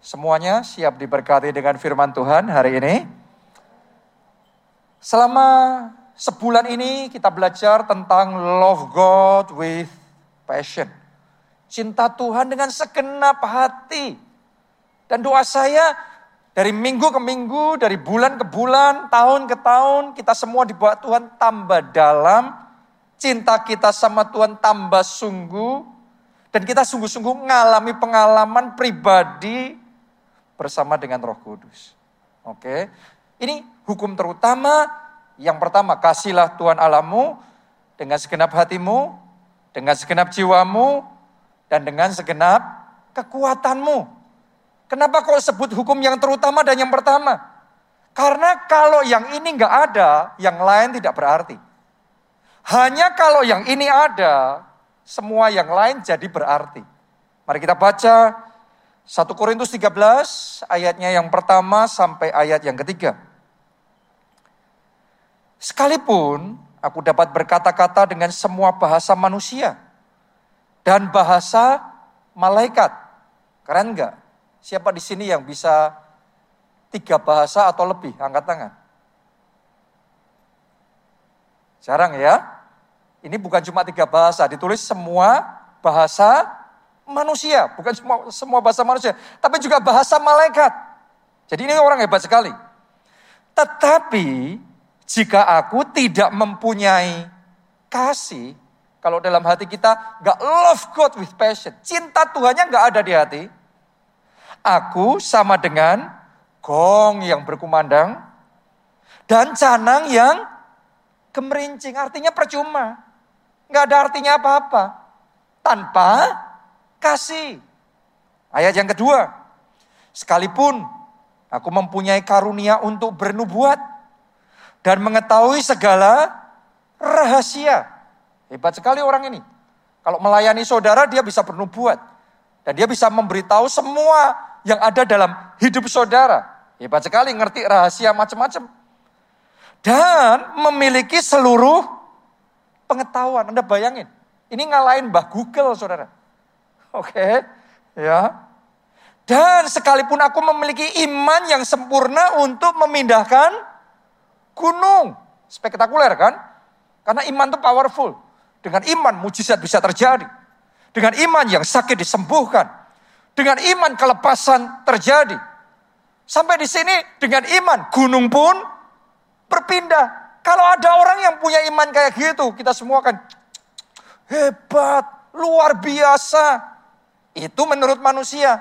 Semuanya siap diberkati dengan firman Tuhan hari ini. Selama sebulan ini kita belajar tentang love God with passion. Cinta Tuhan dengan segenap hati. Dan doa saya dari minggu ke minggu, dari bulan ke bulan, tahun ke tahun, kita semua dibuat Tuhan tambah dalam. Cinta kita sama Tuhan tambah sungguh. Dan kita sungguh-sungguh mengalami pengalaman pribadi bersama dengan Roh Kudus. Oke. Ini hukum terutama yang pertama, kasihlah Tuhan Alamu dengan segenap hatimu, dengan segenap jiwamu, dan dengan segenap kekuatanmu. Kenapa kau sebut hukum yang terutama dan yang pertama? Karena kalau yang ini nggak ada, yang lain tidak berarti. Hanya kalau yang ini ada, semua yang lain jadi berarti. Mari kita baca 1 Korintus 13 ayatnya yang pertama sampai ayat yang ketiga. Sekalipun aku dapat berkata-kata dengan semua bahasa manusia dan bahasa malaikat. Keren enggak? Siapa di sini yang bisa tiga bahasa atau lebih? Angkat tangan. Jarang ya? Ini bukan cuma tiga bahasa, ditulis semua bahasa manusia, bukan semua, semua bahasa manusia, tapi juga bahasa malaikat. Jadi ini orang hebat sekali. Tetapi jika aku tidak mempunyai kasih, kalau dalam hati kita nggak love God with passion, cinta Tuhannya nggak ada di hati, aku sama dengan gong yang berkumandang dan canang yang kemerincing. Artinya percuma, nggak ada artinya apa-apa tanpa kasih. Ayat yang kedua, sekalipun aku mempunyai karunia untuk bernubuat dan mengetahui segala rahasia. Hebat sekali orang ini. Kalau melayani saudara dia bisa bernubuat dan dia bisa memberitahu semua yang ada dalam hidup saudara. Hebat sekali ngerti rahasia macam-macam. Dan memiliki seluruh pengetahuan. Anda bayangin, ini ngalahin Mbah Google saudara. Oke, ya. Dan sekalipun aku memiliki iman yang sempurna untuk memindahkan gunung. Spektakuler kan? Karena iman itu powerful. Dengan iman mujizat bisa terjadi. Dengan iman yang sakit disembuhkan. Dengan iman kelepasan terjadi. Sampai di sini dengan iman gunung pun berpindah. Kalau ada orang yang punya iman kayak gitu, kita semua akan hebat, luar biasa. Itu menurut manusia.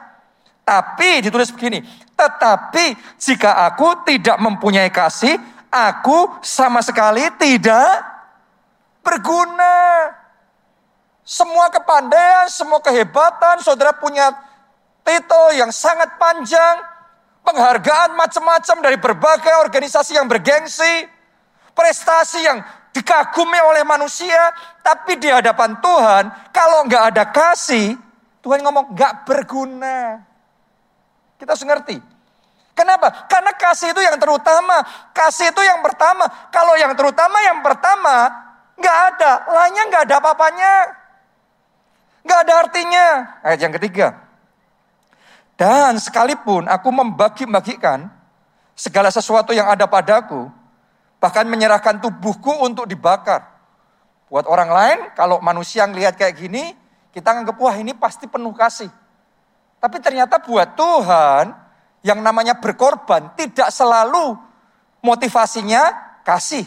Tapi ditulis begini, tetapi jika aku tidak mempunyai kasih, aku sama sekali tidak berguna. Semua kepandaian, semua kehebatan, saudara punya titel yang sangat panjang, penghargaan macam-macam dari berbagai organisasi yang bergengsi, prestasi yang dikagumi oleh manusia, tapi di hadapan Tuhan, kalau nggak ada kasih, Tuhan ngomong gak berguna. Kita harus ngerti. Kenapa? Karena kasih itu yang terutama. Kasih itu yang pertama. Kalau yang terutama yang pertama gak ada. Lainnya gak ada apa-apanya. Gak ada artinya. Ayat yang ketiga. Dan sekalipun aku membagi-bagikan segala sesuatu yang ada padaku, bahkan menyerahkan tubuhku untuk dibakar. Buat orang lain, kalau manusia ngelihat kayak gini, kita anggap, wah ini pasti penuh kasih. Tapi ternyata buat Tuhan, yang namanya berkorban tidak selalu motivasinya kasih.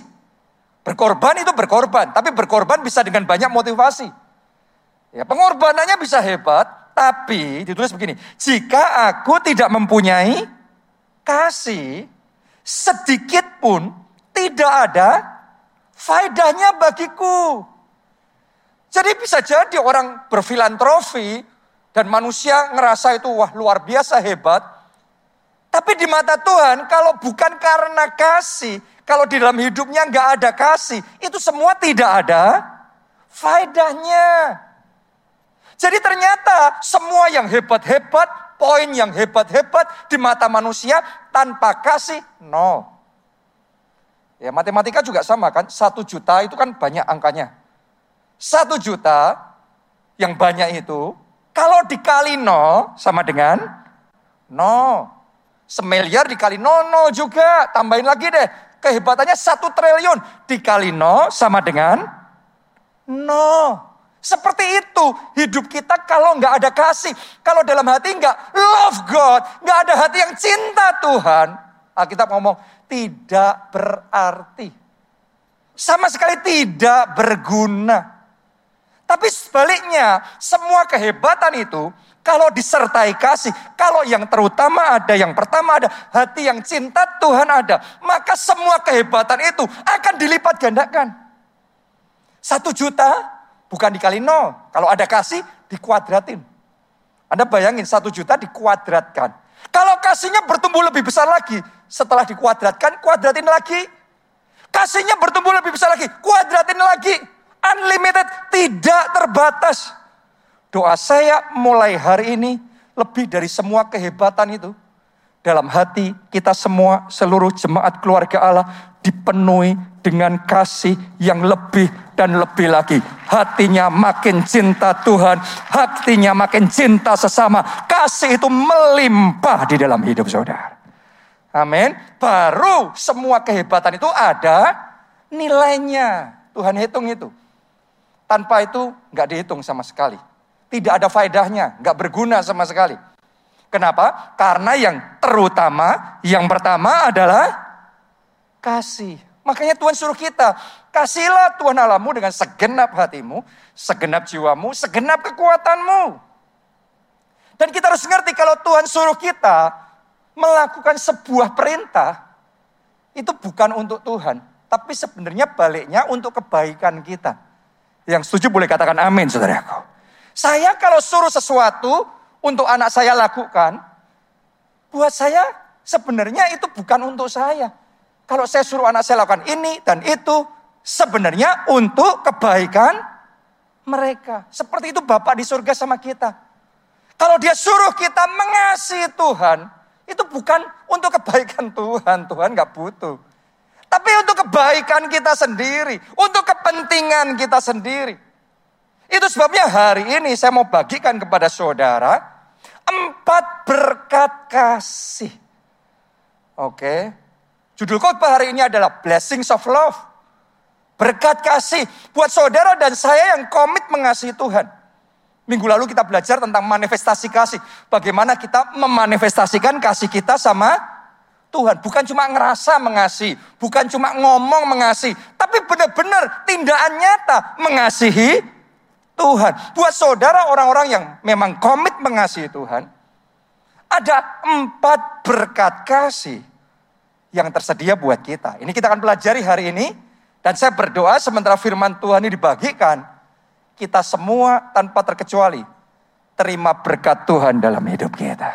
Berkorban itu berkorban, tapi berkorban bisa dengan banyak motivasi. Ya, pengorbanannya bisa hebat, tapi ditulis begini, jika aku tidak mempunyai kasih, sedikit pun tidak ada faedahnya bagiku. Jadi bisa jadi orang berfilantrofi dan manusia ngerasa itu wah luar biasa hebat. Tapi di mata Tuhan kalau bukan karena kasih, kalau di dalam hidupnya nggak ada kasih, itu semua tidak ada faedahnya. Jadi ternyata semua yang hebat-hebat, poin yang hebat-hebat di mata manusia tanpa kasih, no. Ya matematika juga sama kan, satu juta itu kan banyak angkanya. Satu juta yang banyak itu, kalau dikali nol sama dengan No. Semiliar dikali no, no juga. Tambahin lagi deh. Kehebatannya satu triliun. Dikali no sama dengan no. Seperti itu hidup kita kalau nggak ada kasih. Kalau dalam hati nggak love God. nggak ada hati yang cinta Tuhan. Alkitab ngomong tidak berarti. Sama sekali tidak berguna. Tapi sebaliknya, semua kehebatan itu kalau disertai kasih, kalau yang terutama ada, yang pertama ada, hati yang cinta Tuhan ada, maka semua kehebatan itu akan dilipat gandakan. Satu juta bukan dikali nol. Kalau ada kasih, dikuadratin. Anda bayangin satu juta dikuadratkan. Kalau kasihnya bertumbuh lebih besar lagi, setelah dikuadratkan, kuadratin lagi. Kasihnya bertumbuh lebih besar lagi, kuadratin lagi. Unlimited, tidak terbatas. Doa saya mulai hari ini lebih dari semua kehebatan itu. Dalam hati kita semua, seluruh jemaat keluarga Allah dipenuhi dengan kasih yang lebih dan lebih lagi. Hatinya makin cinta Tuhan, hatinya makin cinta sesama. Kasih itu melimpah di dalam hidup saudara. Amin. Baru semua kehebatan itu ada nilainya. Tuhan hitung itu. Tanpa itu nggak dihitung sama sekali. Tidak ada faedahnya, nggak berguna sama sekali. Kenapa? Karena yang terutama, yang pertama adalah kasih. Makanya Tuhan suruh kita, kasihlah Tuhan Allahmu dengan segenap hatimu, segenap jiwamu, segenap kekuatanmu. Dan kita harus ngerti kalau Tuhan suruh kita melakukan sebuah perintah, itu bukan untuk Tuhan, tapi sebenarnya baliknya untuk kebaikan kita. Yang setuju boleh katakan amin saudaraku. Saya kalau suruh sesuatu untuk anak saya lakukan, buat saya sebenarnya itu bukan untuk saya. Kalau saya suruh anak saya lakukan ini dan itu, sebenarnya untuk kebaikan mereka. Seperti itu Bapak di surga sama kita. Kalau dia suruh kita mengasihi Tuhan, itu bukan untuk kebaikan Tuhan. Tuhan gak butuh. Tapi untuk kebaikan kita sendiri, untuk kepentingan kita sendiri. Itu sebabnya hari ini saya mau bagikan kepada saudara empat berkat kasih. Oke. Judul khotbah hari ini adalah Blessings of Love. Berkat kasih buat saudara dan saya yang komit mengasihi Tuhan. Minggu lalu kita belajar tentang manifestasi kasih. Bagaimana kita memanifestasikan kasih kita sama Tuhan. Bukan cuma ngerasa mengasihi, bukan cuma ngomong mengasihi, tapi benar-benar tindakan nyata mengasihi Tuhan. Buat saudara orang-orang yang memang komit mengasihi Tuhan, ada empat berkat kasih yang tersedia buat kita. Ini kita akan pelajari hari ini. Dan saya berdoa sementara firman Tuhan ini dibagikan, kita semua tanpa terkecuali terima berkat Tuhan dalam hidup kita.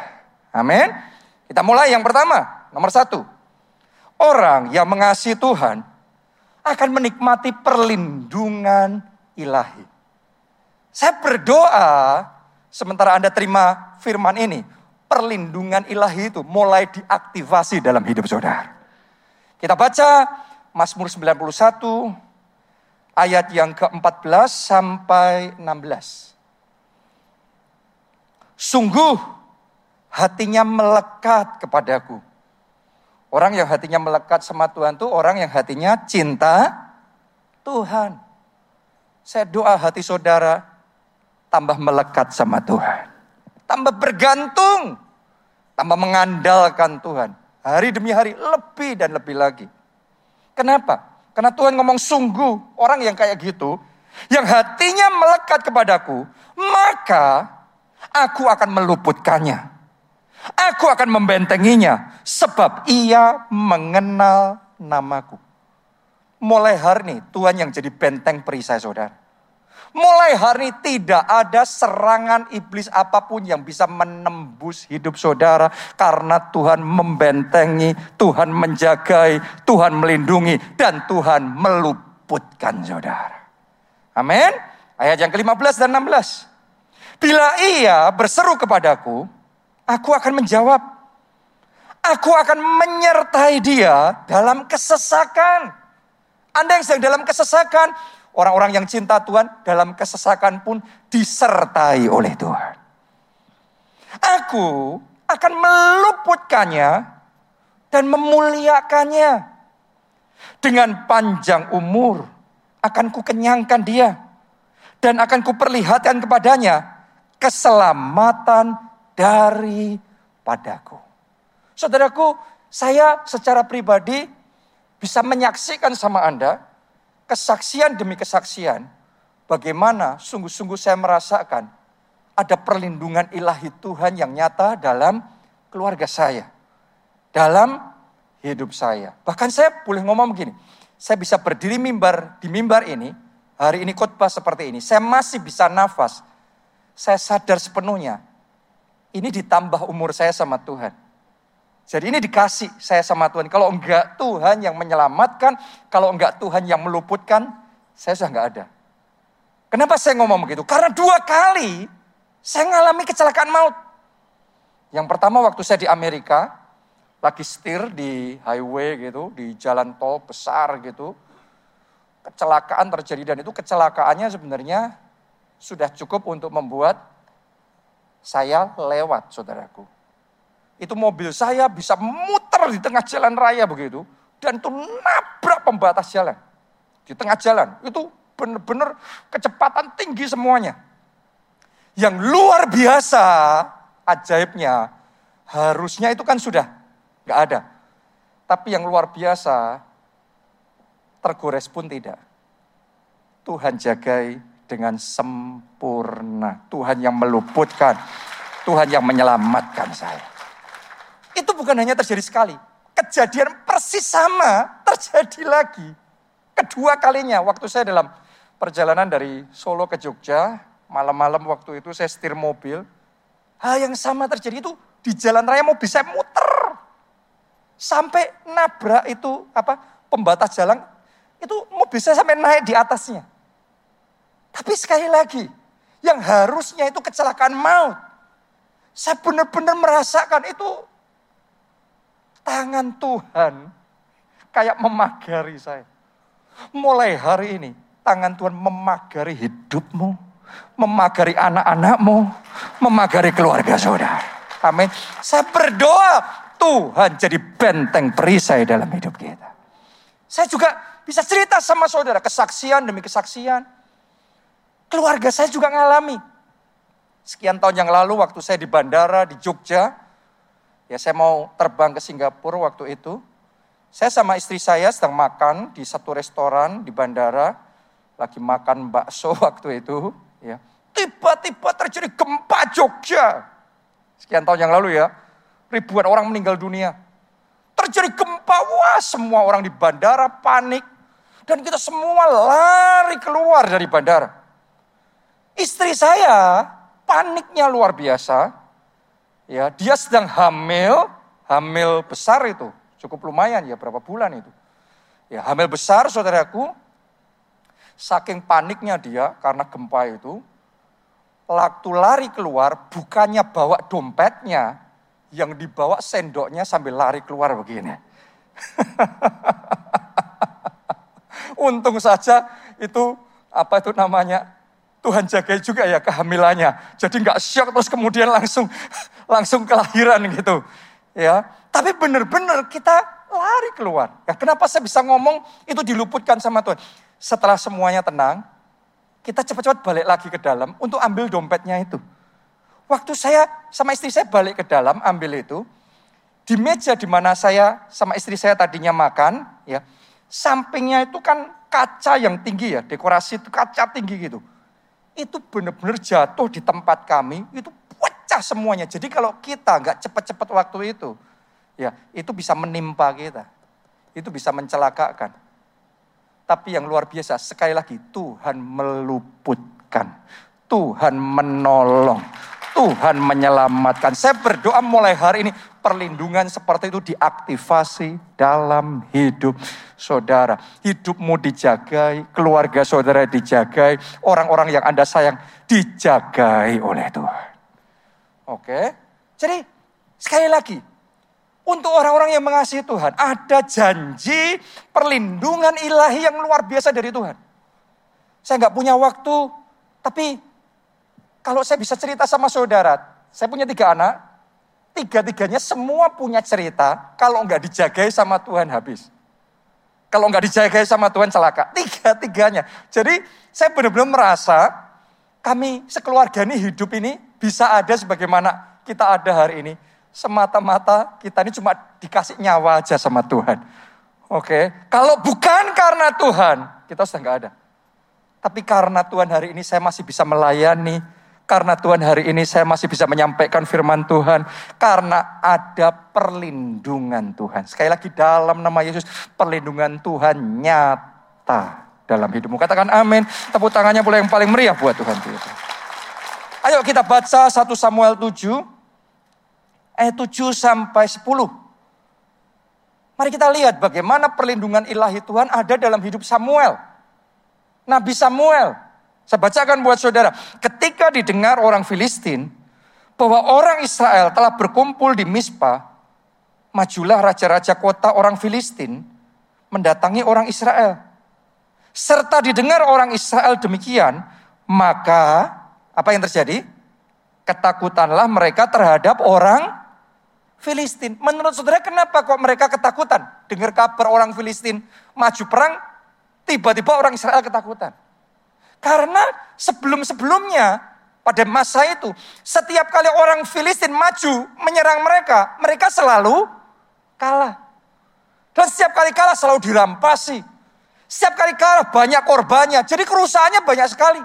Amin. Kita mulai yang pertama. Nomor satu, orang yang mengasihi Tuhan akan menikmati perlindungan ilahi. Saya berdoa sementara Anda terima firman ini, perlindungan ilahi itu mulai diaktifasi dalam hidup saudara. Kita baca Mazmur 91 ayat yang ke-14 sampai 16. Sungguh hatinya melekat kepadaku Orang yang hatinya melekat sama Tuhan itu orang yang hatinya cinta Tuhan. Saya doa hati saudara tambah melekat sama Tuhan. Tambah bergantung, tambah mengandalkan Tuhan. Hari demi hari lebih dan lebih lagi. Kenapa? Karena Tuhan ngomong sungguh orang yang kayak gitu, yang hatinya melekat kepadaku, maka aku akan meluputkannya. Aku akan membentenginya sebab ia mengenal namaku. Mulai hari ini Tuhan yang jadi benteng perisai saudara. Mulai hari ini tidak ada serangan iblis apa pun yang bisa menembus hidup saudara. Karena Tuhan membentengi, Tuhan menjagai, Tuhan melindungi, dan Tuhan meluputkan saudara. Amin. Ayat yang ke-15 dan 16. Bila ia berseru kepadaku, Aku akan menjawab. Aku akan menyertai dia dalam kesesakan. Anda yang sedang dalam kesesakan, orang-orang yang cinta Tuhan dalam kesesakan pun disertai oleh Tuhan. Aku akan meluputkannya dan memuliakannya. Dengan panjang umur akan kukenyangkan dia dan akan kuperlihatkan kepadanya keselamatan daripadaku. Saudaraku, saya secara pribadi bisa menyaksikan sama Anda kesaksian demi kesaksian bagaimana sungguh-sungguh saya merasakan ada perlindungan ilahi Tuhan yang nyata dalam keluarga saya. Dalam hidup saya. Bahkan saya boleh ngomong begini, saya bisa berdiri mimbar di mimbar ini, hari ini khotbah seperti ini, saya masih bisa nafas. Saya sadar sepenuhnya, ini ditambah umur saya sama Tuhan. Jadi ini dikasih saya sama Tuhan. Kalau enggak Tuhan yang menyelamatkan, kalau enggak Tuhan yang meluputkan, saya sudah enggak ada. Kenapa saya ngomong begitu? Karena dua kali saya mengalami kecelakaan maut. Yang pertama waktu saya di Amerika, lagi setir di highway gitu, di jalan tol besar gitu. Kecelakaan terjadi dan itu kecelakaannya sebenarnya sudah cukup untuk membuat saya lewat, saudaraku itu mobil saya bisa muter di tengah jalan raya begitu. Dan itu nabrak pembatas jalan. Di tengah jalan. Itu benar-benar kecepatan tinggi semuanya. Yang luar biasa ajaibnya harusnya itu kan sudah nggak ada. Tapi yang luar biasa tergores pun tidak. Tuhan jagai dengan sempurna. Tuhan yang meluputkan. Tuhan yang menyelamatkan saya. Itu bukan hanya terjadi sekali. Kejadian persis sama terjadi lagi. Kedua kalinya waktu saya dalam perjalanan dari Solo ke Jogja, malam-malam waktu itu saya setir mobil. Hal yang sama terjadi itu di jalan raya mobil saya muter. Sampai nabrak itu apa pembatas jalan, itu mobil saya sampai naik di atasnya. Tapi sekali lagi, yang harusnya itu kecelakaan maut. Saya benar-benar merasakan itu tangan Tuhan kayak memagari saya. Mulai hari ini, tangan Tuhan memagari hidupmu, memagari anak-anakmu, memagari keluarga saudara. Amin. Saya berdoa Tuhan jadi benteng perisai dalam hidup kita. Saya juga bisa cerita sama saudara, kesaksian demi kesaksian. Keluarga saya juga ngalami. Sekian tahun yang lalu waktu saya di bandara di Jogja, Ya saya mau terbang ke Singapura waktu itu. Saya sama istri saya sedang makan di satu restoran di bandara. Lagi makan bakso waktu itu. Ya. Tiba-tiba terjadi gempa Jogja. Sekian tahun yang lalu ya. Ribuan orang meninggal dunia. Terjadi gempa, wah semua orang di bandara panik. Dan kita semua lari keluar dari bandara. Istri saya paniknya luar biasa Ya, dia sedang hamil, hamil besar itu, cukup lumayan ya berapa bulan itu. Ya, hamil besar saudaraku, saking paniknya dia karena gempa itu, waktu lari keluar bukannya bawa dompetnya, yang dibawa sendoknya sambil lari keluar begini. Untung saja itu apa itu namanya Tuhan jaga juga ya kehamilannya. Jadi nggak shock terus kemudian langsung langsung kelahiran gitu. Ya, tapi benar-benar kita lari keluar. Ya, kenapa saya bisa ngomong itu diluputkan sama Tuhan? Setelah semuanya tenang, kita cepat-cepat balik lagi ke dalam untuk ambil dompetnya itu. Waktu saya sama istri saya balik ke dalam ambil itu, di meja di mana saya sama istri saya tadinya makan, ya, sampingnya itu kan kaca yang tinggi ya, dekorasi itu kaca tinggi gitu itu benar-benar jatuh di tempat kami, itu pecah semuanya. Jadi kalau kita nggak cepat-cepat waktu itu, ya itu bisa menimpa kita. Itu bisa mencelakakan. Tapi yang luar biasa, sekali lagi Tuhan meluputkan. Tuhan menolong. Tuhan menyelamatkan. Saya berdoa mulai hari ini perlindungan seperti itu diaktifasi dalam hidup saudara. Hidupmu dijagai, keluarga saudara dijagai, orang-orang yang Anda sayang dijagai oleh Tuhan. Oke, jadi sekali lagi, untuk orang-orang yang mengasihi Tuhan, ada janji perlindungan ilahi yang luar biasa dari Tuhan. Saya nggak punya waktu, tapi kalau saya bisa cerita sama saudara, saya punya tiga anak. tiga-tiganya semua punya cerita, kalau nggak dijagai sama Tuhan habis. Kalau nggak dijagai sama Tuhan celaka. Tiga-tiganya. Jadi saya benar-benar merasa kami sekeluarga ini hidup ini bisa ada sebagaimana kita ada hari ini. Semata-mata kita ini cuma dikasih nyawa aja sama Tuhan. Oke, kalau bukan karena Tuhan, kita sudah nggak ada. Tapi karena Tuhan hari ini saya masih bisa melayani, karena Tuhan hari ini saya masih bisa menyampaikan firman Tuhan. Karena ada perlindungan Tuhan. Sekali lagi dalam nama Yesus, perlindungan Tuhan nyata dalam hidupmu. Katakan amin. Tepuk tangannya boleh yang paling meriah buat Tuhan. Ayo kita baca 1 Samuel 7. Ayat 7 sampai 10. Mari kita lihat bagaimana perlindungan ilahi Tuhan ada dalam hidup Samuel. Nabi Samuel. Saya bacakan buat saudara. Ketika didengar orang Filistin bahwa orang Israel telah berkumpul di Mispa, majulah raja-raja kota orang Filistin mendatangi orang Israel. Serta didengar orang Israel demikian, maka apa yang terjadi? Ketakutanlah mereka terhadap orang Filistin. Menurut saudara kenapa kok mereka ketakutan? Dengar kabar orang Filistin maju perang, tiba-tiba orang Israel ketakutan. Karena sebelum-sebelumnya pada masa itu setiap kali orang Filistin maju menyerang mereka, mereka selalu kalah. Dan setiap kali kalah selalu dirampasi. Setiap kali kalah banyak korbannya. Jadi kerusakannya banyak sekali.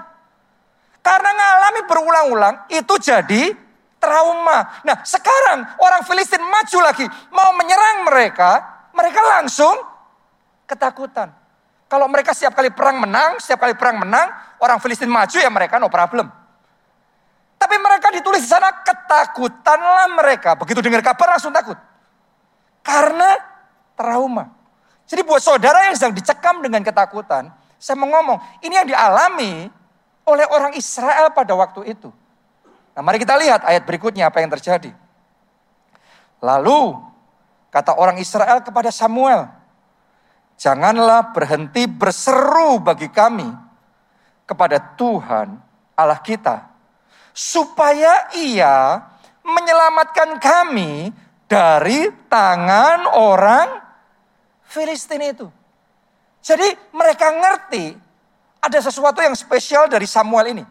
Karena mengalami berulang-ulang itu jadi trauma. Nah sekarang orang Filistin maju lagi mau menyerang mereka. Mereka langsung ketakutan. Kalau mereka setiap kali perang menang, setiap kali perang menang, orang Filistin maju ya mereka no problem. Tapi mereka ditulis di sana ketakutanlah mereka. Begitu dengar kabar langsung takut. Karena trauma. Jadi buat saudara yang sedang dicekam dengan ketakutan, saya mau ngomong, ini yang dialami oleh orang Israel pada waktu itu. Nah mari kita lihat ayat berikutnya apa yang terjadi. Lalu kata orang Israel kepada Samuel, Janganlah berhenti berseru bagi kami kepada Tuhan Allah kita. Supaya ia menyelamatkan kami dari tangan orang Filistin itu. Jadi mereka ngerti ada sesuatu yang spesial dari Samuel ini.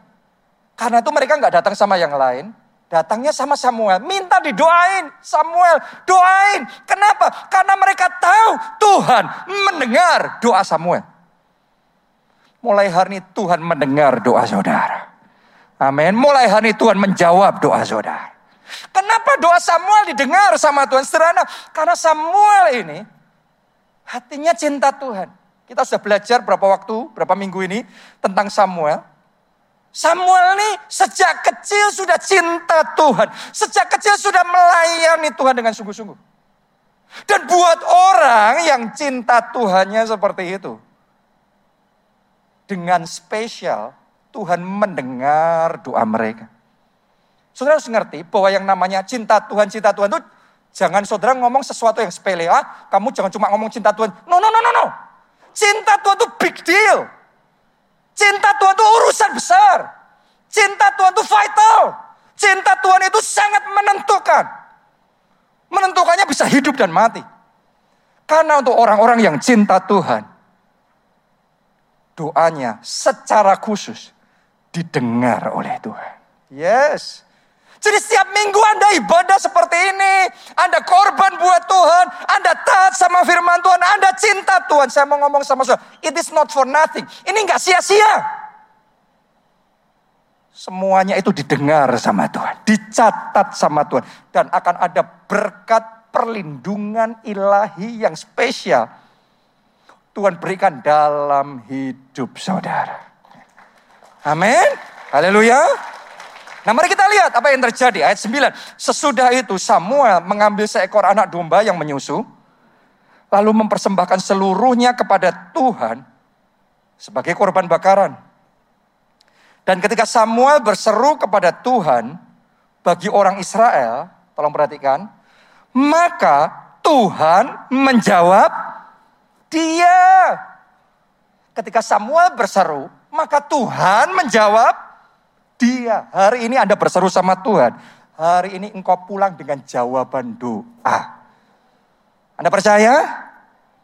Karena itu mereka nggak datang sama yang lain. Datangnya sama Samuel, minta didoain. Samuel, doain. Kenapa? Karena mereka tahu Tuhan mendengar doa Samuel. Mulai hari ini Tuhan mendengar doa saudara. Amin. Mulai hari ini Tuhan menjawab doa saudara. Kenapa doa Samuel didengar sama Tuhan? Sederhana, karena Samuel ini hatinya cinta Tuhan. Kita sudah belajar berapa waktu, berapa minggu ini tentang Samuel. Samuel ini sejak kecil sudah cinta Tuhan. Sejak kecil sudah melayani Tuhan dengan sungguh-sungguh. Dan buat orang yang cinta Tuhannya seperti itu. Dengan spesial Tuhan mendengar doa mereka. Saudara harus ngerti bahwa yang namanya cinta Tuhan, cinta Tuhan itu jangan saudara ngomong sesuatu yang sepele. Ah, kamu jangan cuma ngomong cinta Tuhan. No, no, no, no, no. Cinta Tuhan itu big deal. Cinta Tuhan itu urusan besar. Cinta Tuhan itu vital. Cinta Tuhan itu sangat menentukan. Menentukannya bisa hidup dan mati. Karena untuk orang-orang yang cinta Tuhan, doanya secara khusus didengar oleh Tuhan. Yes. Jadi setiap minggu Anda ibadah seperti ini. Anda korban buat Tuhan. Anda taat sama firman Tuhan. Anda cinta Tuhan. Saya mau ngomong sama saudara. It is not for nothing. Ini nggak sia-sia. Semuanya itu didengar sama Tuhan. Dicatat sama Tuhan. Dan akan ada berkat perlindungan ilahi yang spesial. Tuhan berikan dalam hidup saudara. Amin. Haleluya. Nah mari kita lihat apa yang terjadi. Ayat 9. Sesudah itu Samuel mengambil seekor anak domba yang menyusu. Lalu mempersembahkan seluruhnya kepada Tuhan sebagai korban bakaran. Dan ketika Samuel berseru kepada Tuhan bagi orang Israel, tolong perhatikan, maka Tuhan menjawab dia. Ketika Samuel berseru, maka Tuhan menjawab dia. Hari ini Anda berseru sama Tuhan. Hari ini engkau pulang dengan jawaban doa. Anda percaya?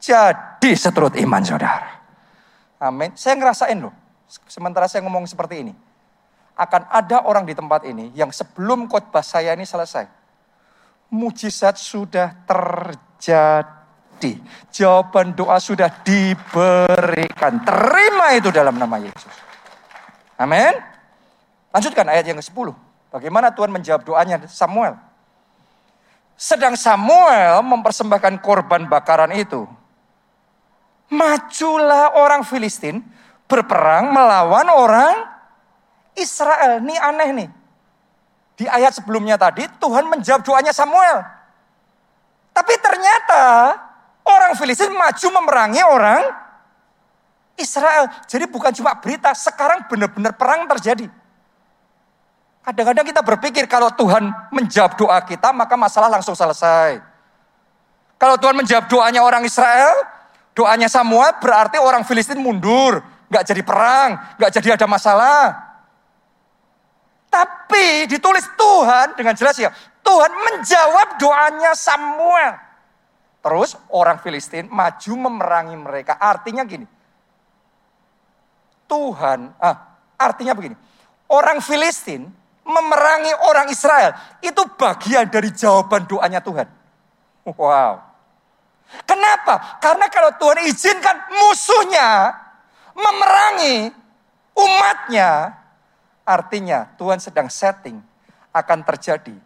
Jadi seturut iman saudara. Amin. Saya ngerasain loh. Sementara saya ngomong seperti ini. Akan ada orang di tempat ini yang sebelum khotbah saya ini selesai. Mujizat sudah terjadi di Jawaban doa sudah diberikan. Terima itu dalam nama Yesus. Amin. Lanjutkan ayat yang ke-10. Bagaimana Tuhan menjawab doanya Samuel? Sedang Samuel mempersembahkan korban bakaran itu. Majulah orang Filistin berperang melawan orang Israel. Ini aneh nih. Di ayat sebelumnya tadi Tuhan menjawab doanya Samuel. Tapi ternyata Orang Filistin maju memerangi orang Israel. Jadi bukan cuma berita, sekarang benar-benar perang terjadi. Kadang-kadang kita berpikir kalau Tuhan menjawab doa kita, maka masalah langsung selesai. Kalau Tuhan menjawab doanya orang Israel, doanya Samuel berarti orang Filistin mundur. Gak jadi perang, gak jadi ada masalah. Tapi ditulis Tuhan dengan jelas ya, Tuhan menjawab doanya Samuel. Terus orang Filistin maju memerangi mereka. Artinya gini. Tuhan, ah, artinya begini. Orang Filistin memerangi orang Israel. Itu bagian dari jawaban doanya Tuhan. Wow. Kenapa? Karena kalau Tuhan izinkan musuhnya memerangi umatnya, artinya Tuhan sedang setting akan terjadi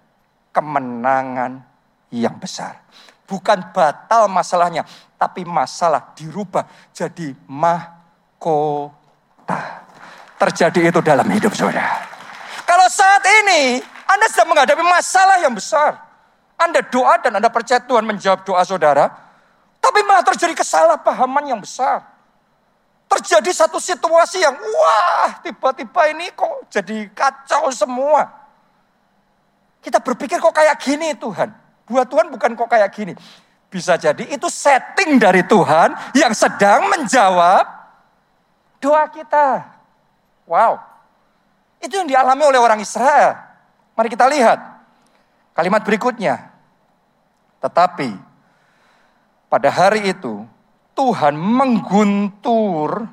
kemenangan yang besar. Bukan batal masalahnya, tapi masalah dirubah jadi mahkota. Terjadi itu dalam hidup saudara. Saat ini Anda sedang menghadapi masalah yang besar. Anda doa dan Anda percaya Tuhan menjawab doa saudara. Tapi malah terjadi kesalahpahaman yang besar. Terjadi satu situasi yang wah tiba-tiba ini kok jadi kacau semua. Kita berpikir kok kayak gini Tuhan. Buat Tuhan bukan kok kayak gini. Bisa jadi itu setting dari Tuhan yang sedang menjawab doa kita. Wow. Itu yang dialami oleh orang Israel. Mari kita lihat. Kalimat berikutnya. Tetapi pada hari itu Tuhan mengguntur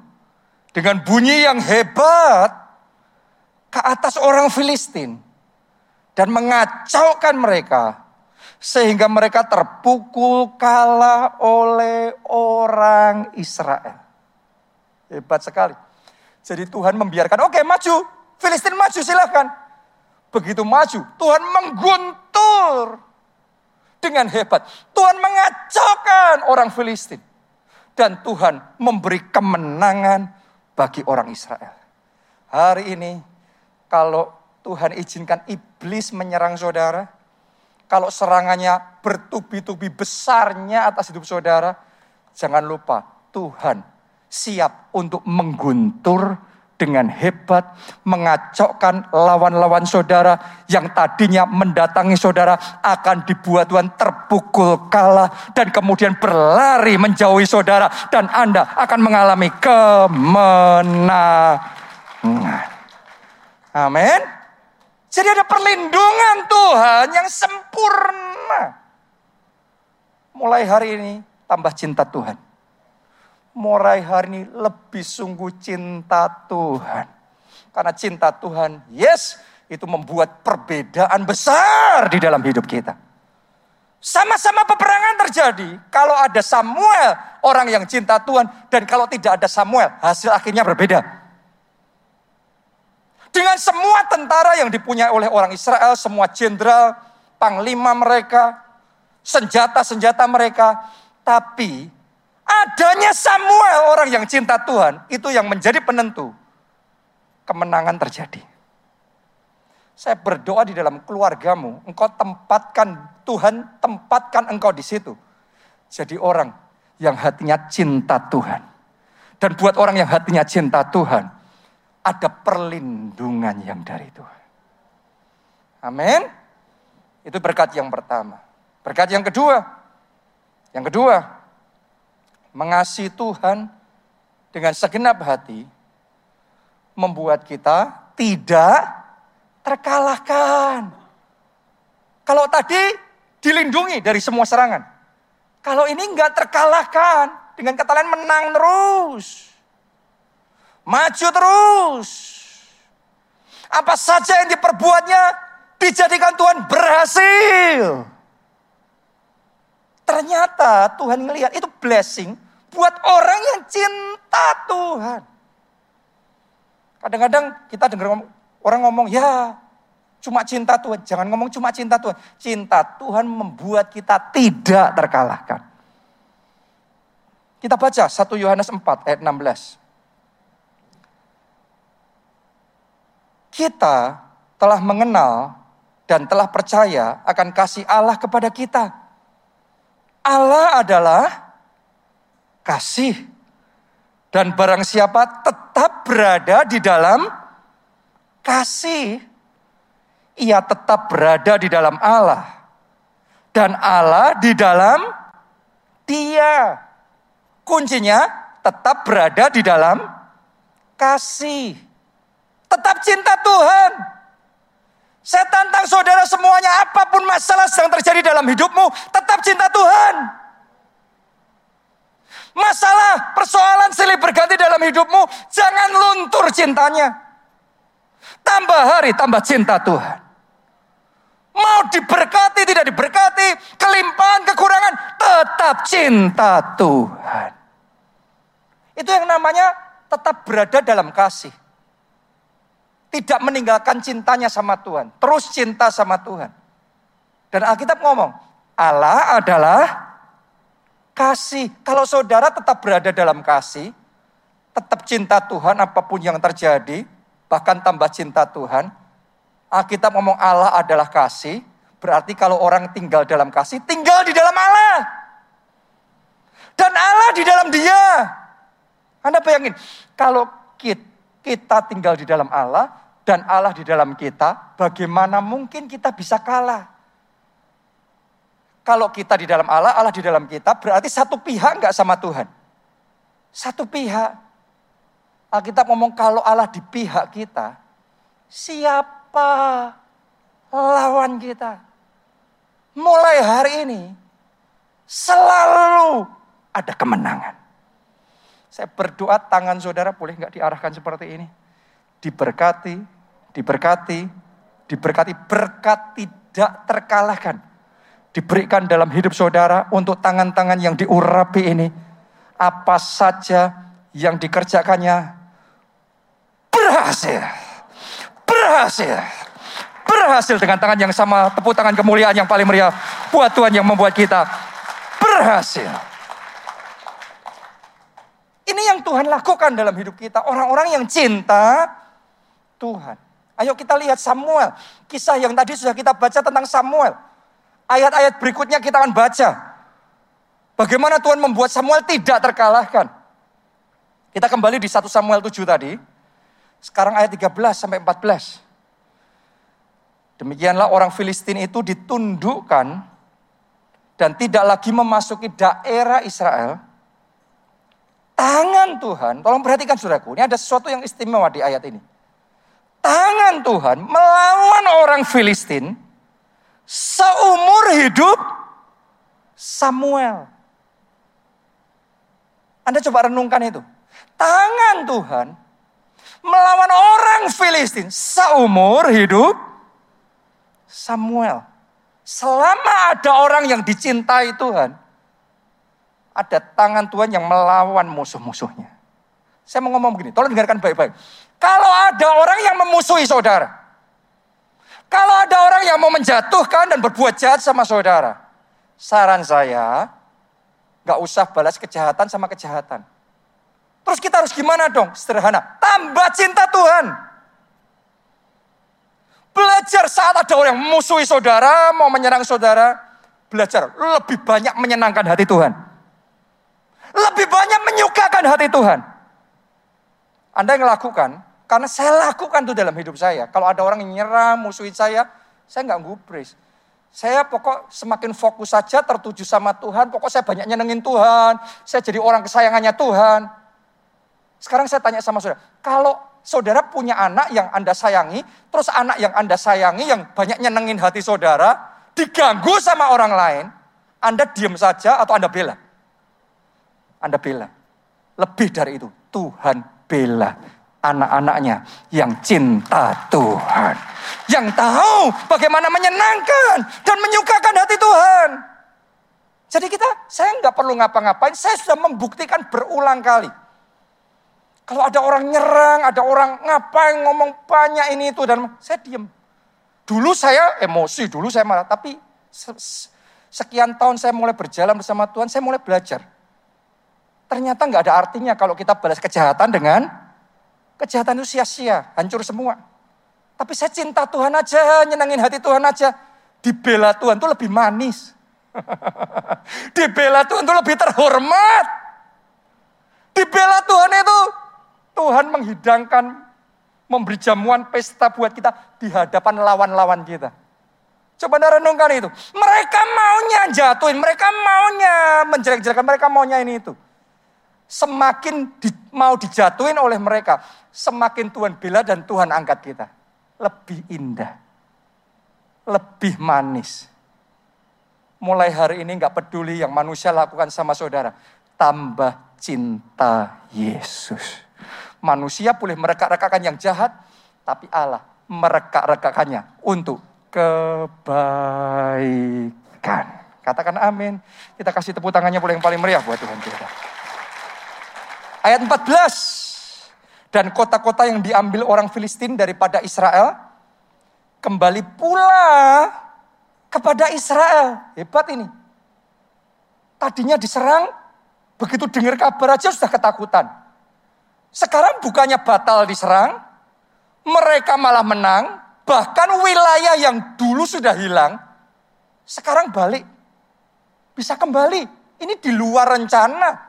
dengan bunyi yang hebat ke atas orang Filistin dan mengacaukan mereka sehingga mereka terpukul kalah oleh orang Israel. Hebat sekali. Jadi Tuhan membiarkan, oke maju, Filistin maju silahkan. Begitu maju, Tuhan mengguntur dengan hebat. Tuhan mengacaukan orang Filistin. Dan Tuhan memberi kemenangan bagi orang Israel. Hari ini, kalau Tuhan izinkan iblis menyerang saudara, kalau serangannya bertubi-tubi besarnya atas hidup saudara, jangan lupa Tuhan siap untuk mengguntur dengan hebat, mengacaukan lawan-lawan saudara yang tadinya mendatangi saudara akan dibuat Tuhan terpukul kalah dan kemudian berlari menjauhi saudara dan Anda akan mengalami kemenangan. Amin. Jadi ada perlindungan Tuhan yang sempurna. Mulai hari ini tambah cinta Tuhan. Mulai hari ini lebih sungguh cinta Tuhan. Karena cinta Tuhan, yes, itu membuat perbedaan besar di dalam hidup kita. Sama-sama peperangan terjadi. Kalau ada Samuel, orang yang cinta Tuhan. Dan kalau tidak ada Samuel, hasil akhirnya berbeda. Dengan semua tentara yang dipunyai oleh orang Israel, semua jenderal, panglima mereka, senjata-senjata mereka. Tapi adanya Samuel orang yang cinta Tuhan, itu yang menjadi penentu. Kemenangan terjadi. Saya berdoa di dalam keluargamu, engkau tempatkan, Tuhan tempatkan engkau di situ. Jadi orang yang hatinya cinta Tuhan. Dan buat orang yang hatinya cinta Tuhan, ada perlindungan yang dari Tuhan. Amin. Itu berkat yang pertama. Berkat yang kedua. Yang kedua, mengasihi Tuhan dengan segenap hati membuat kita tidak terkalahkan. Kalau tadi dilindungi dari semua serangan. Kalau ini nggak terkalahkan. Dengan kata lain menang terus. Maju terus. Apa saja yang diperbuatnya dijadikan Tuhan berhasil. Ternyata Tuhan melihat itu blessing buat orang yang cinta Tuhan. Kadang-kadang kita dengar orang ngomong, ya cuma cinta Tuhan. Jangan ngomong cuma cinta Tuhan. Cinta Tuhan membuat kita tidak terkalahkan. Kita baca 1 Yohanes 4 ayat 16. Kita telah mengenal dan telah percaya akan kasih Allah kepada kita. Allah adalah kasih. Dan barang siapa tetap berada di dalam kasih, ia tetap berada di dalam Allah. Dan Allah di dalam dia. Kuncinya tetap berada di dalam kasih. Tetap cinta Tuhan. Saya tantang saudara semuanya, apa pun masalah sedang terjadi dalam hidupmu, tetap cinta Tuhan. Masalah, persoalan silih berganti dalam hidupmu, jangan luntur cintanya. Tambah hari, tambah cinta Tuhan. Mau diberkati, tidak diberkati, kelimpahan, kekurangan, tetap cinta Tuhan. Itu yang namanya tetap berada dalam kasih. Tidak meninggalkan cintanya sama Tuhan. Terus cinta sama Tuhan. Dan Alkitab ngomong, Allah adalah kasih. Kalau saudara tetap berada dalam kasih, tetap cinta Tuhan apa pun yang terjadi, bahkan tambah cinta Tuhan. Alkitab ngomong Allah adalah kasih, berarti kalau orang tinggal dalam kasih, tinggal di dalam Allah. Dan Allah di dalam dia. Anda bayangin, kalau kita tinggal di dalam Allah, dan Allah di dalam kita, bagaimana mungkin kita bisa kalah? Kalau kita di dalam Allah, Allah di dalam kita, berarti satu pihak enggak sama Tuhan. Satu pihak. Alkitab ngomong kalau Allah di pihak kita, siapa lawan kita? Mulai hari ini, selalu ada kemenangan. Saya berdoa tangan saudara boleh nggak diarahkan seperti ini? Diberkati, diberkati, diberkati berkat tidak terkalahkan. Diberikan dalam hidup saudara untuk tangan-tangan yang diurapi ini. Apa saja yang dikerjakannya berhasil. Berhasil. Berhasil dengan tangan yang sama, tepuk tangan kemuliaan yang paling meriah. Buat Tuhan yang membuat kita berhasil. Ini yang Tuhan lakukan dalam hidup kita. Orang-orang yang cinta Tuhan. Ayo kita lihat Samuel. Kisah yang tadi sudah kita baca tentang Samuel. Ayat-ayat berikutnya kita akan baca. Bagaimana Tuhan membuat Samuel tidak terkalahkan. Kita kembali di 1 Samuel 7 tadi. Sekarang ayat 13 sampai 14. Demikianlah orang Filistin itu ditundukkan dan tidak lagi memasuki daerah Israel. Tangan Tuhan, tolong perhatikan saudaraku, ini ada sesuatu yang istimewa di ayat ini tangan Tuhan melawan orang Filistin seumur hidup Samuel. Anda coba renungkan itu. Tangan Tuhan melawan orang Filistin seumur hidup Samuel. Selama ada orang yang dicintai Tuhan, ada tangan Tuhan yang melawan musuh-musuhnya. Saya mau ngomong begini, tolong dengarkan baik-baik. Kalau ada orang yang memusuhi saudara. Kalau ada orang yang mau menjatuhkan dan berbuat jahat sama saudara. Saran saya, gak usah balas kejahatan sama kejahatan. Terus kita harus gimana dong? Sederhana, tambah cinta Tuhan. Belajar saat ada orang yang memusuhi saudara, mau menyerang saudara. Belajar lebih banyak menyenangkan hati Tuhan. Lebih banyak menyukakan hati Tuhan. Anda yang melakukan, karena saya lakukan itu dalam hidup saya. Kalau ada orang yang nyerang, musuhin saya, saya nggak gubris. Saya pokok semakin fokus saja tertuju sama Tuhan. Pokok saya banyak nyenengin Tuhan. Saya jadi orang kesayangannya Tuhan. Sekarang saya tanya sama saudara. Kalau saudara punya anak yang Anda sayangi. Terus anak yang Anda sayangi yang banyak nyenengin hati saudara. diganggu sama orang lain, Anda diam saja atau Anda bela? Anda bela. Lebih dari itu, Tuhan bela anak-anaknya yang cinta Tuhan. Yang tahu bagaimana menyenangkan dan menyukakan hati Tuhan. Jadi kita, saya nggak perlu ngapa-ngapain, saya sudah membuktikan berulang kali. Kalau ada orang nyerang, ada orang ngapain ngomong banyak ini itu dan saya diem. Dulu saya emosi, dulu saya marah, tapi sekian tahun saya mulai berjalan bersama Tuhan, saya mulai belajar. Ternyata nggak ada artinya kalau kita balas kejahatan dengan kejahatan itu sia-sia, hancur semua. Tapi saya cinta Tuhan aja, nyenangin hati Tuhan aja. Dibela Tuhan itu lebih manis. Dibela Tuhan itu lebih terhormat. Dibela Tuhan itu Tuhan menghidangkan, memberi jamuan pesta buat kita di hadapan lawan-lawan kita. Coba anda renungkan itu. Mereka maunya jatuhin, mereka maunya menjelek-jelekan, mereka maunya ini itu. Semakin di, mau dijatuhin oleh mereka, semakin Tuhan bela dan Tuhan angkat kita. Lebih indah, lebih manis. Mulai hari ini nggak peduli yang manusia lakukan sama saudara. Tambah cinta Yesus. Manusia boleh merekak-rekakan yang jahat, tapi Allah merekak-rekakannya untuk kebaikan. Katakan amin. Kita kasih tepuk tangannya boleh yang paling meriah buat Tuhan kita. Ayat 14. Dan kota-kota yang diambil orang Filistin daripada Israel kembali pula kepada Israel. Hebat ini. Tadinya diserang, begitu dengar kabar aja sudah ketakutan. Sekarang bukannya batal diserang, mereka malah menang, bahkan wilayah yang dulu sudah hilang, sekarang balik. Bisa kembali. Ini di luar rencana.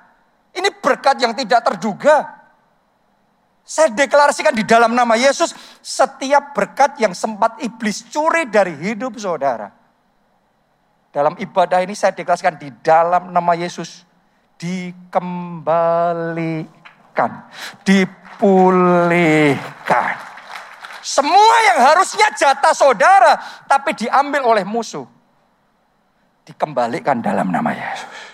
Ini berkat yang tidak terduga. Saya deklarasikan di dalam nama Yesus, setiap berkat yang sempat iblis curi dari hidup saudara. Dalam ibadah ini saya deklarasikan di dalam nama Yesus, dikembali dipulihkan. Semua yang harusnya jatah saudara, tapi diambil oleh musuh. Dikembalikan dalam nama Yesus.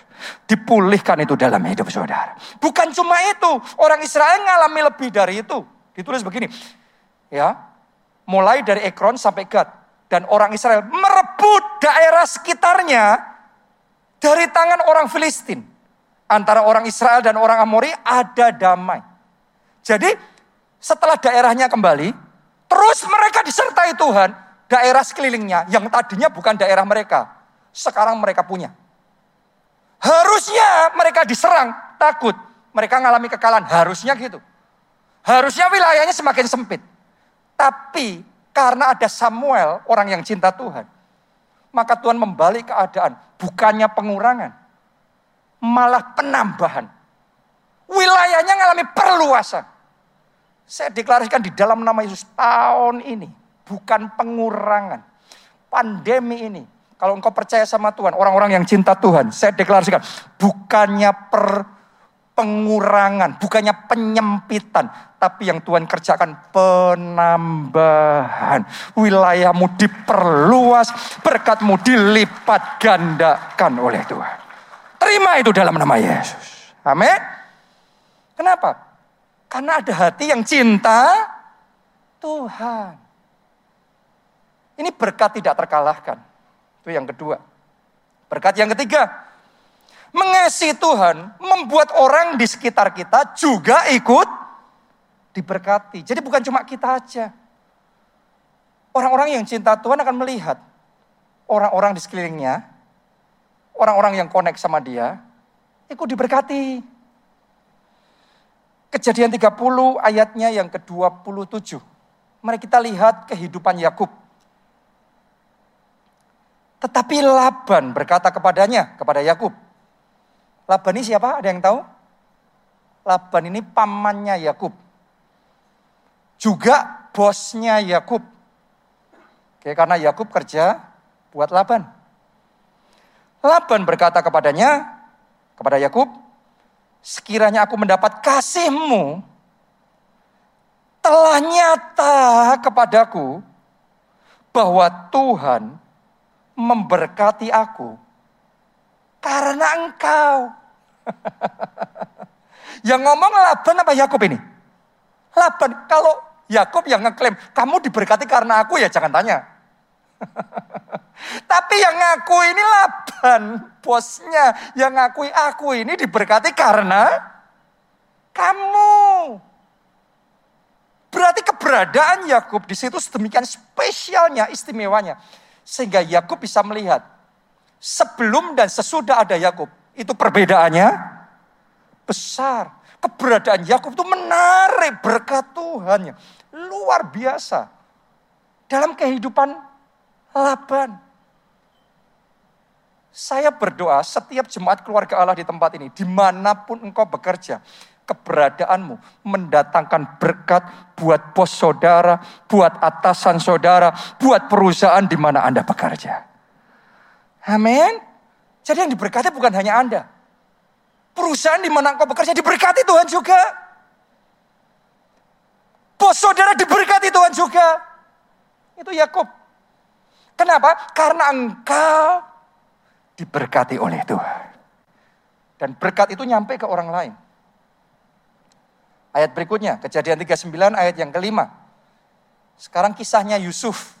Dipulihkan itu dalam hidup saudara. Bukan cuma itu, orang Israel ngalami lebih dari itu. Ditulis begini, ya, mulai dari Ekron sampai Gad. Dan orang Israel merebut daerah sekitarnya dari tangan orang Filistin antara orang Israel dan orang Amori ada damai. Jadi setelah daerahnya kembali, terus mereka disertai Tuhan, daerah sekelilingnya yang tadinya bukan daerah mereka, sekarang mereka punya. Harusnya mereka diserang, takut. Mereka mengalami kekalahan, harusnya gitu. Harusnya wilayahnya semakin sempit. Tapi karena ada Samuel, orang yang cinta Tuhan, maka Tuhan membalik keadaan, bukannya pengurangan malah penambahan. Wilayahnya mengalami perluasan. Saya deklarasikan di dalam nama Yesus tahun ini bukan pengurangan. Pandemi ini, kalau engkau percaya sama Tuhan, orang-orang yang cinta Tuhan, saya deklarasikan bukannya per pengurangan, bukannya penyempitan, tapi yang Tuhan kerjakan penambahan. Wilayahmu diperluas, berkatmu dilipat gandakan oleh Tuhan. Terima itu dalam nama Yesus. Amin. Kenapa? Karena ada hati yang cinta Tuhan. Ini berkat tidak terkalahkan. Itu yang kedua. Berkat yang ketiga. Mengasihi Tuhan membuat orang di sekitar kita juga ikut diberkati. Jadi bukan cuma kita aja. Orang-orang yang cinta Tuhan akan melihat orang-orang di sekelilingnya orang-orang yang connect sama dia, ikut diberkati. Kejadian 30 ayatnya yang ke-27. Mari kita lihat kehidupan Yakub. Tetapi Laban berkata kepadanya, kepada Yakub. Laban ini siapa? Ada yang tahu? Laban ini pamannya Yakub. Juga bosnya Yakub. Oke, karena Yakub kerja buat Laban. Laban berkata kepadanya, kepada Yakub, sekiranya aku mendapat kasihmu, telah nyata kepadaku bahwa Tuhan memberkati aku karena engkau. yang ngomong Laban apa Yakub ini? Laban. Kalau Yakub yang ngeklaim, kamu diberkati karena aku ya jangan tanya. Tapi yang ngaku ini Laban, bosnya. Yang ngakui aku ini diberkati karena kamu. Berarti keberadaan Yakub di situ sedemikian spesialnya, istimewanya. Sehingga Yakub bisa melihat sebelum dan sesudah ada Yakub, itu perbedaannya besar. Keberadaan Yakub itu menarik berkat Tuhan. Luar biasa. Dalam kehidupan Laban. Saya berdoa setiap jemaat keluarga Allah di tempat ini, di mana pun engkau bekerja, keberadaanmu mendatangkan berkat buat bos saudara, buat atasan saudara, buat perusahaan di mana Anda bekerja. Amin. Jadi yang diberkati bukan hanya Anda. Perusahaan di mana engkau bekerja diberkati Tuhan juga. Bos saudara diberkati Tuhan juga. Itu Yakub. Kenapa? Karena engkau diberkati oleh Tuhan. Dan berkat itu nyampe ke orang lain. Ayat berikutnya, kejadian 39 ayat yang kelima. Sekarang kisahnya Yusuf.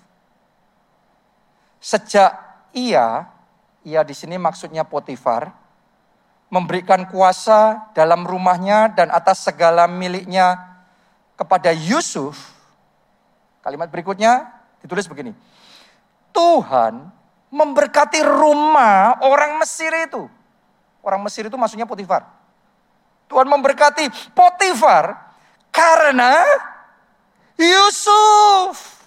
Sejak ia, ia di sini maksudnya Potifar, memberikan kuasa dalam rumahnya dan atas segala miliknya kepada Yusuf. Kalimat berikutnya ditulis begini. Tuhan memberkati rumah orang Mesir itu. Orang Mesir itu maksudnya Potifar. Tuhan memberkati Potifar karena Yusuf.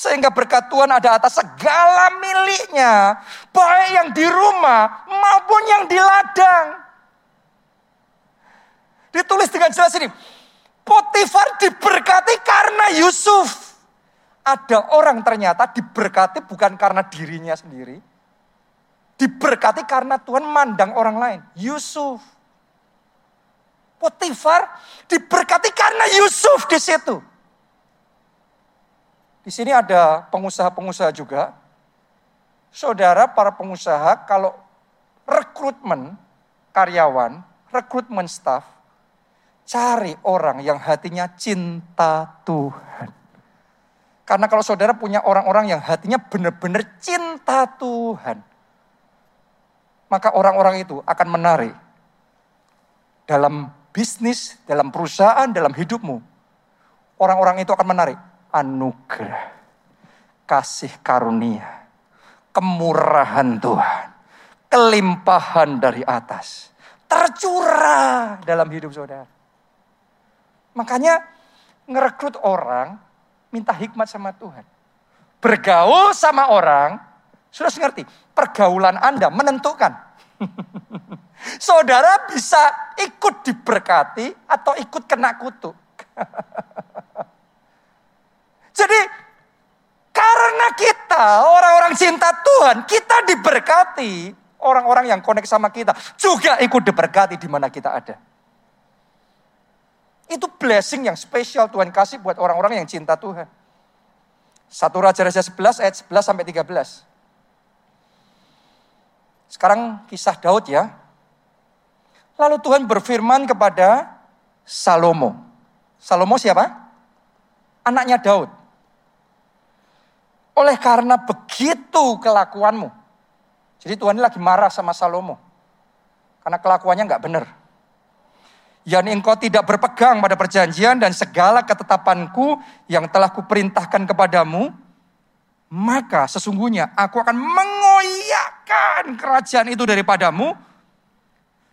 Sehingga berkat Tuhan ada atas segala miliknya. Baik yang di rumah maupun yang di ladang. Ditulis dengan jelas ini. Potifar diberkati karena Yusuf. Ada orang ternyata diberkati bukan karena dirinya sendiri. Diberkati karena Tuhan mandang orang lain. Yusuf. Potifar diberkati karena Yusuf di situ. Di sini ada pengusaha-pengusaha juga. Saudara para pengusaha kalau rekrutmen karyawan, rekrutmen staff, cari orang yang hatinya cinta Tuhan. Karena kalau saudara punya orang-orang yang hatinya benar-benar cinta Tuhan, maka orang-orang itu akan menarik dalam bisnis, dalam perusahaan, dalam hidupmu, orang-orang itu akan menarik anugerah, kasih karunia, kemurahan Tuhan, kelimpahan dari atas, tercurah dalam hidup saudara. Makanya ngerekrut orang minta hikmat sama Tuhan. Bergaul sama orang, sudah ngerti, pergaulan Anda menentukan. Saudara bisa ikut diberkati atau ikut kena kutuk. Jadi karena kita orang-orang cinta Tuhan, kita diberkati. Orang-orang yang konek sama kita juga ikut diberkati di mana kita ada. Itu blessing yang spesial Tuhan kasih buat orang-orang yang cinta Tuhan. Satu Raja-Raja 11 ayat 11 sampai 13. Sekarang kisah Daud ya. Lalu Tuhan berfirman kepada Salomo. Salomo siapa? Anaknya Daud. Oleh karena begitu kelakuanmu. Jadi Tuhan ini lagi marah sama Salomo. Karena kelakuannya nggak benar. Yani engkau tidak berpegang pada perjanjian dan segala ketetapanku yang telah kuperintahkan kepadamu. Maka sesungguhnya aku akan mengoyakkan kerajaan itu daripadamu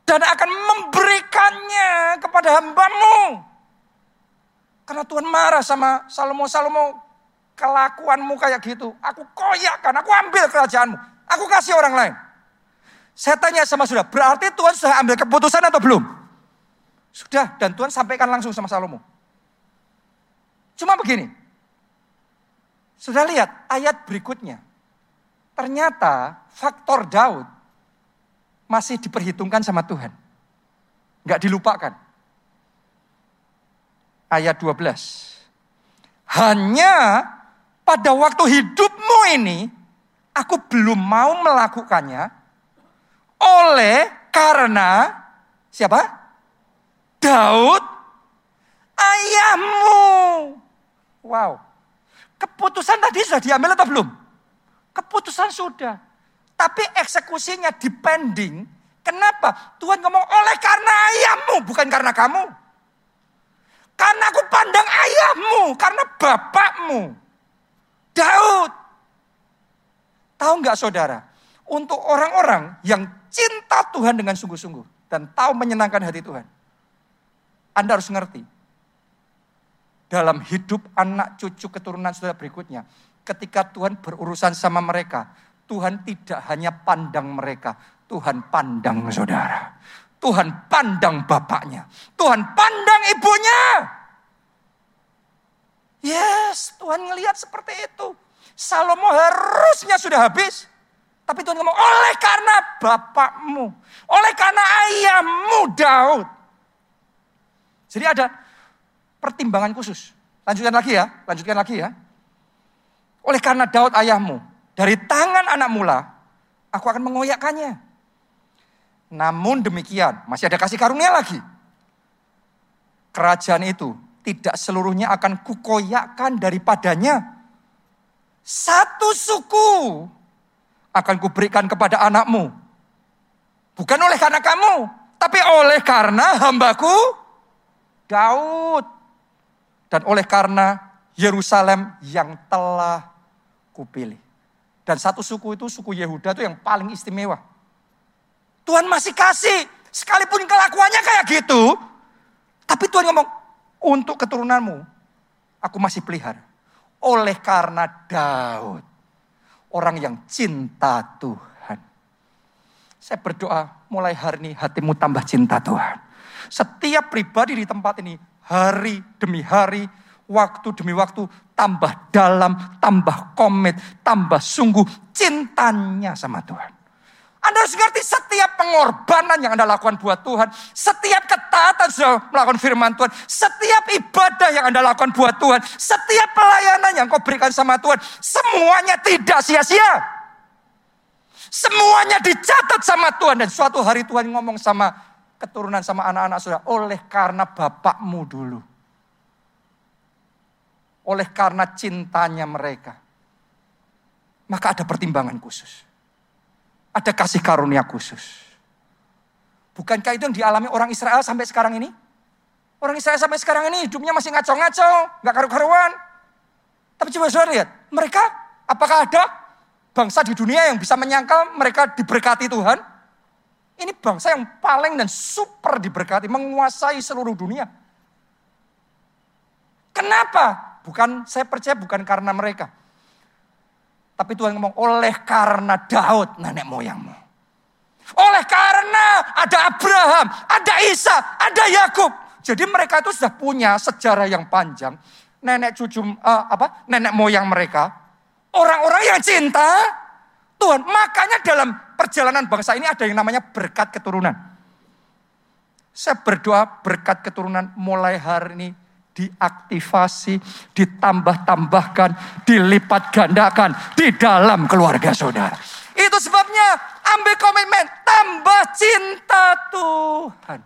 dan akan memberikannya kepada hambamu. Karena Tuhan marah sama Salomo, Salomo kelakuanmu kayak gitu. Aku koyakkan, aku ambil kerajaanmu. Aku kasih orang lain. Saya tanya sama sudah, berarti Tuhan sudah ambil keputusan atau belum? Sudah, dan Tuhan sampaikan langsung sama Salomo. Cuma begini, sudah lihat ayat berikutnya. Ternyata faktor Daud masih diperhitungkan sama Tuhan. Enggak dilupakan. Ayat 12. Hanya pada waktu hidupmu ini, aku belum mau melakukannya oleh karena siapa? Daud ayahmu. Wow. Keputusan tadi sudah diambil atau belum? Keputusan sudah. Tapi eksekusinya depending. Kenapa? Tuhan ngomong oleh karena ayahmu, bukan karena kamu. Karena aku pandang ayahmu, karena bapakmu. Daud. Tahu nggak saudara? Untuk orang-orang yang cinta Tuhan dengan sungguh-sungguh. Dan tahu menyenangkan hati Tuhan. Anda harus ngerti. Dalam hidup anak cucu keturunan saudara berikutnya. Ketika Tuhan berurusan sama mereka. Tuhan tidak hanya pandang mereka. Tuhan pandang saudara. Tuhan pandang bapaknya. Tuhan pandang ibunya. Yes, Tuhan ngelihat seperti itu. Salomo harusnya sudah habis. Tapi Tuhan ngomong, oleh karena bapakmu. Oleh karena ayahmu Daud. Jadi ada pertimbangan khusus. Lanjutkan lagi ya, lanjutkan lagi ya. Oleh karena Daud ayahmu, dari tangan anak mula, aku akan mengoyakkannya. Namun demikian, masih ada kasih karunia lagi. Kerajaan itu tidak seluruhnya akan kukoyakkan daripadanya. Satu suku akan kuberikan kepada anakmu. Bukan oleh karena kamu, tapi oleh karena hambaku Daud. Dan oleh karena Yerusalem yang telah kupilih. Dan satu suku itu, suku Yehuda itu yang paling istimewa. Tuhan masih kasih. Sekalipun kelakuannya kayak gitu. Tapi Tuhan ngomong, untuk keturunanmu, aku masih pelihara. Oleh karena Daud. Orang yang cinta Tuhan. Saya berdoa mulai hari ini hatimu tambah cinta Tuhan. Setiap pribadi di tempat ini hari demi hari, waktu demi waktu tambah dalam, tambah komit, tambah sungguh cintanya sama Tuhan. Anda harus ngerti setiap pengorbanan yang Anda lakukan buat Tuhan. Setiap ketaatan sudah melakukan firman Tuhan. Setiap ibadah yang Anda lakukan buat Tuhan. Setiap pelayanan yang kau berikan sama Tuhan. Semuanya tidak sia-sia. Semuanya dicatat sama Tuhan. Dan suatu hari Tuhan ngomong sama keturunan sama anak-anak sudah. Oleh karena bapakmu dulu. Oleh karena cintanya mereka. Maka ada pertimbangan khusus ada kasih karunia khusus. Bukankah itu yang dialami orang Israel sampai sekarang ini? Orang Israel sampai sekarang ini hidupnya masih ngaco-ngaco, nggak karu-karuan. Tapi coba saudara lihat, mereka apakah ada bangsa di dunia yang bisa menyangkal mereka diberkati Tuhan? Ini bangsa yang paling dan super diberkati, menguasai seluruh dunia. Kenapa? Bukan saya percaya bukan karena mereka. Tapi Tuhan ngomong, oleh karena Daud nenek moyangmu. Oleh karena ada Abraham, ada Isa, ada Yakub. Jadi mereka itu sudah punya sejarah yang panjang. Nenek cucu uh, apa? Nenek moyang mereka orang-orang yang cinta Tuhan. Makanya dalam perjalanan bangsa ini ada yang namanya berkat keturunan. Saya berdoa berkat keturunan mulai hari ini diaktifasi, ditambah-tambahkan, dilipat gandakan di dalam keluarga saudara. Itu sebabnya ambil komitmen, tambah cinta Tuhan.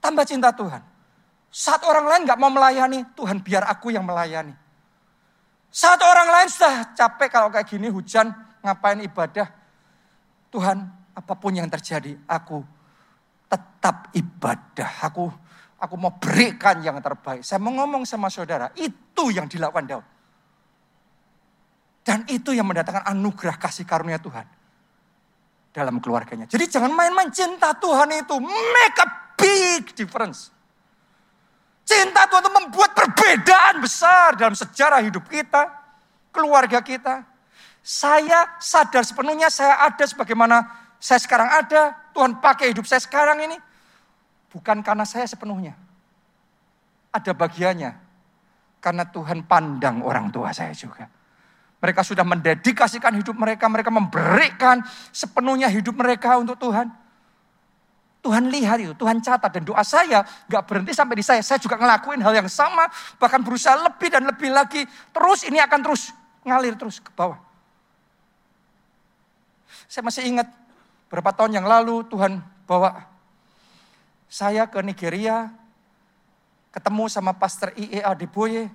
Tambah cinta Tuhan. Saat orang lain nggak mau melayani, Tuhan biar aku yang melayani. Saat orang lain sudah capek kalau kayak gini hujan, ngapain ibadah. Tuhan, apa pun yang terjadi, aku tetap ibadah. Aku Aku mau berikan yang terbaik. Saya mau ngomong sama saudara, itu yang dilakukan Daud. Dan itu yang mendatangkan anugerah kasih karunia Tuhan dalam keluarganya. Jadi jangan main-main cinta Tuhan itu make a big difference. Cinta Tuhan itu membuat perbedaan besar dalam sejarah hidup kita, keluarga kita. Saya sadar sepenuhnya saya ada sebagaimana saya sekarang ada. Tuhan pakai hidup saya sekarang ini. Bukan karena saya sepenuhnya. Ada bagiannya. Karena Tuhan pandang orang tua saya juga. Mereka sudah mendedikasikan hidup mereka. Mereka memberikan sepenuhnya hidup mereka untuk Tuhan. Tuhan lihat itu, Tuhan catat dan doa saya gak berhenti sampai di saya. Saya juga ngelakuin hal yang sama, bahkan berusaha lebih dan lebih lagi. Terus ini akan terus ngalir terus ke bawah. Saya masih ingat berapa tahun yang lalu Tuhan bawa saya ke Nigeria, ketemu sama Pastor IEA Deboye.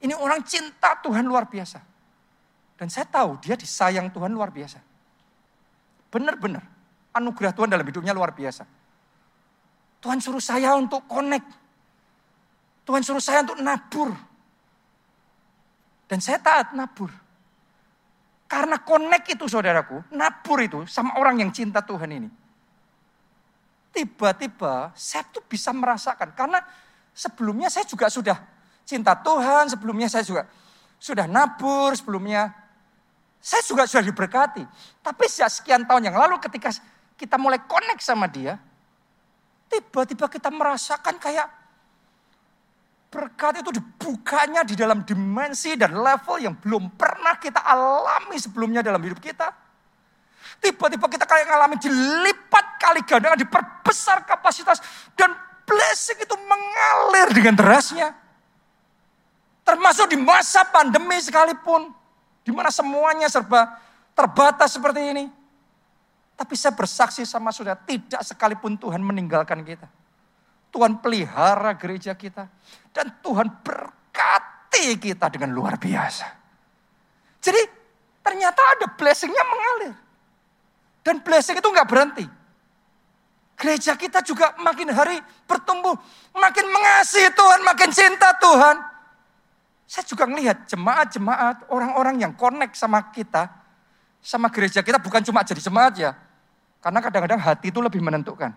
Ini orang cinta Tuhan luar biasa. Dan saya tahu dia disayang Tuhan luar biasa. Benar-benar. Anugerah Tuhan dalam hidupnya luar biasa. Tuhan suruh saya untuk connect. Tuhan suruh saya untuk nabur. Dan saya taat nabur. Karena connect itu saudaraku, nabur itu sama orang yang cinta Tuhan ini. Tiba-tiba saya tuh bisa merasakan. Karena sebelumnya saya juga sudah cinta Tuhan, sebelumnya saya juga sudah nabur, sebelumnya saya juga sudah diberkati. Tapi sejak sekian tahun yang lalu ketika kita mulai connect sama dia, tiba-tiba kita merasakan kayak berkat itu dibukanya di dalam dimensi dan level yang belum pernah kita alami sebelumnya dalam hidup kita. Tiba-tiba kita kayak ngalamin dilipat kali ganda, diperbesar kapasitas dan blessing itu mengalir dengan derasnya. Termasuk di masa pandemi sekalipun, di mana semuanya serba terbatas seperti ini. Tapi saya bersaksi sama saudara, tidak sekalipun Tuhan meninggalkan kita. Tuhan pelihara gereja kita. Dan Tuhan berkati kita dengan luar biasa. Jadi ternyata ada blessingnya mengalir. Dan blessing itu nggak berhenti. Gereja kita juga makin hari bertumbuh. Makin mengasihi Tuhan, makin cinta Tuhan. Saya juga melihat jemaat-jemaat, orang-orang yang connect sama kita. Sama gereja kita bukan cuma jadi jemaat ya. Karena kadang-kadang hati itu lebih menentukan.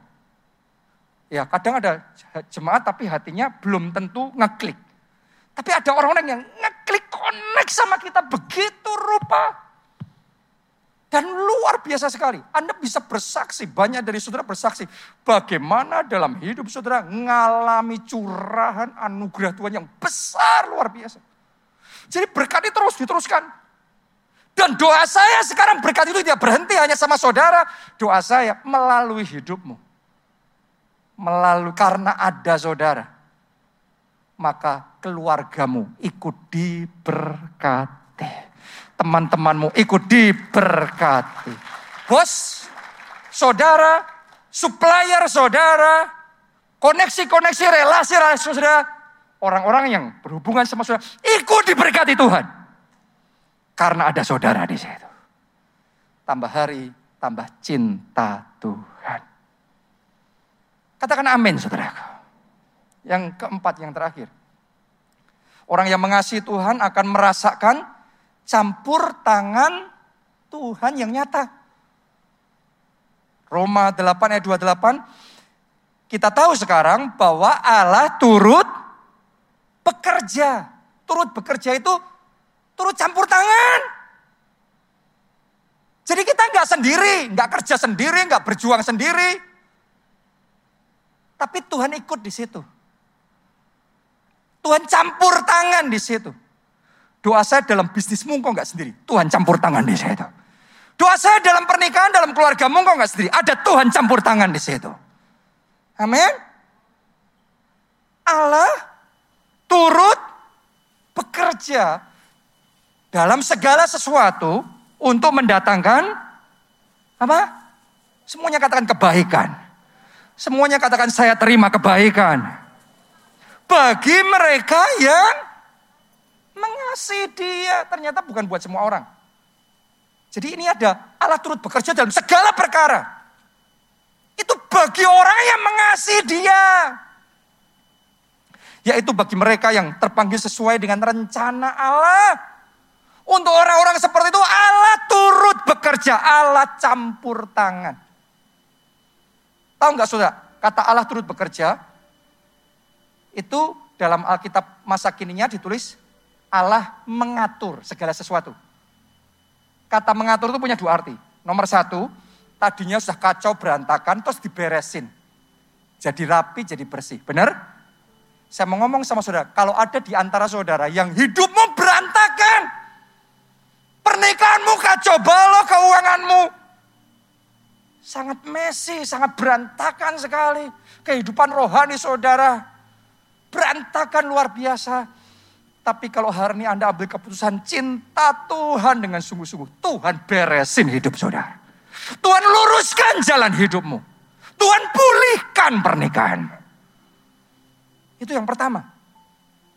Ya, kadang ada jemaat tapi hatinya belum tentu ngeklik. Tapi ada orang-orang yang ngeklik connect sama kita begitu rupa. Dan luar biasa sekali. Anda bisa bersaksi, banyak dari saudara bersaksi. Bagaimana dalam hidup saudara mengalami curahan anugerah Tuhan yang besar luar biasa. Jadi berkat itu terus diteruskan. Dan doa saya sekarang berkat itu tidak berhenti hanya sama saudara. Doa saya melalui hidupmu melalui karena ada saudara, maka keluargamu ikut diberkati. Teman-temanmu ikut diberkati. Bos, saudara, supplier saudara, koneksi-koneksi relasi-relasi saudara, orang-orang yang berhubungan sama saudara, ikut diberkati Tuhan. Karena ada saudara di situ. Tambah hari, tambah cinta Tuhan. Katakan amin saudara. Yang keempat, yang terakhir. Orang yang mengasihi Tuhan akan merasakan campur tangan Tuhan yang nyata. Roma 8 ayat 28. Kita tahu sekarang bahwa Allah turut bekerja. Turut bekerja itu turut campur tangan. Jadi kita nggak sendiri, nggak kerja sendiri, nggak berjuang sendiri. Tapi Tuhan ikut di situ. Tuhan campur tangan di situ. Doa saya dalam bisnismu kok nggak sendiri. Tuhan campur tangan di situ. Doa saya dalam pernikahan, dalam keluargamu kok nggak sendiri. Ada Tuhan campur tangan di situ. Amin. Allah turut bekerja dalam segala sesuatu untuk mendatangkan apa? Semuanya katakan kebaikan. Semuanya katakan saya terima kebaikan. Bagi mereka yang mengasihi dia. Ternyata bukan buat semua orang. Jadi ini ada Allah turut bekerja dalam segala perkara. Itu bagi orang yang mengasihi dia. Yaitu bagi mereka yang terpanggil sesuai dengan rencana Allah. Untuk orang-orang seperti itu Allah turut bekerja, Allah campur tangan. Tahu nggak saudara? Kata Allah turut bekerja. Itu dalam Alkitab masa kininya ditulis Allah mengatur segala sesuatu. Kata mengatur itu punya dua arti. Nomor satu, tadinya sudah kacau berantakan terus diberesin. Jadi rapi, jadi bersih. Benar? Saya mau ngomong sama saudara, kalau ada di antara saudara yang hidupmu berantakan, pernikahanmu kacau balau keuanganmu, sangat mesi, sangat berantakan sekali. Kehidupan rohani saudara, berantakan luar biasa. Tapi kalau hari ini Anda ambil keputusan cinta Tuhan dengan sungguh-sungguh, Tuhan beresin hidup saudara. Tuhan luruskan jalan hidupmu. Tuhan pulihkan pernikahanmu. Itu yang pertama.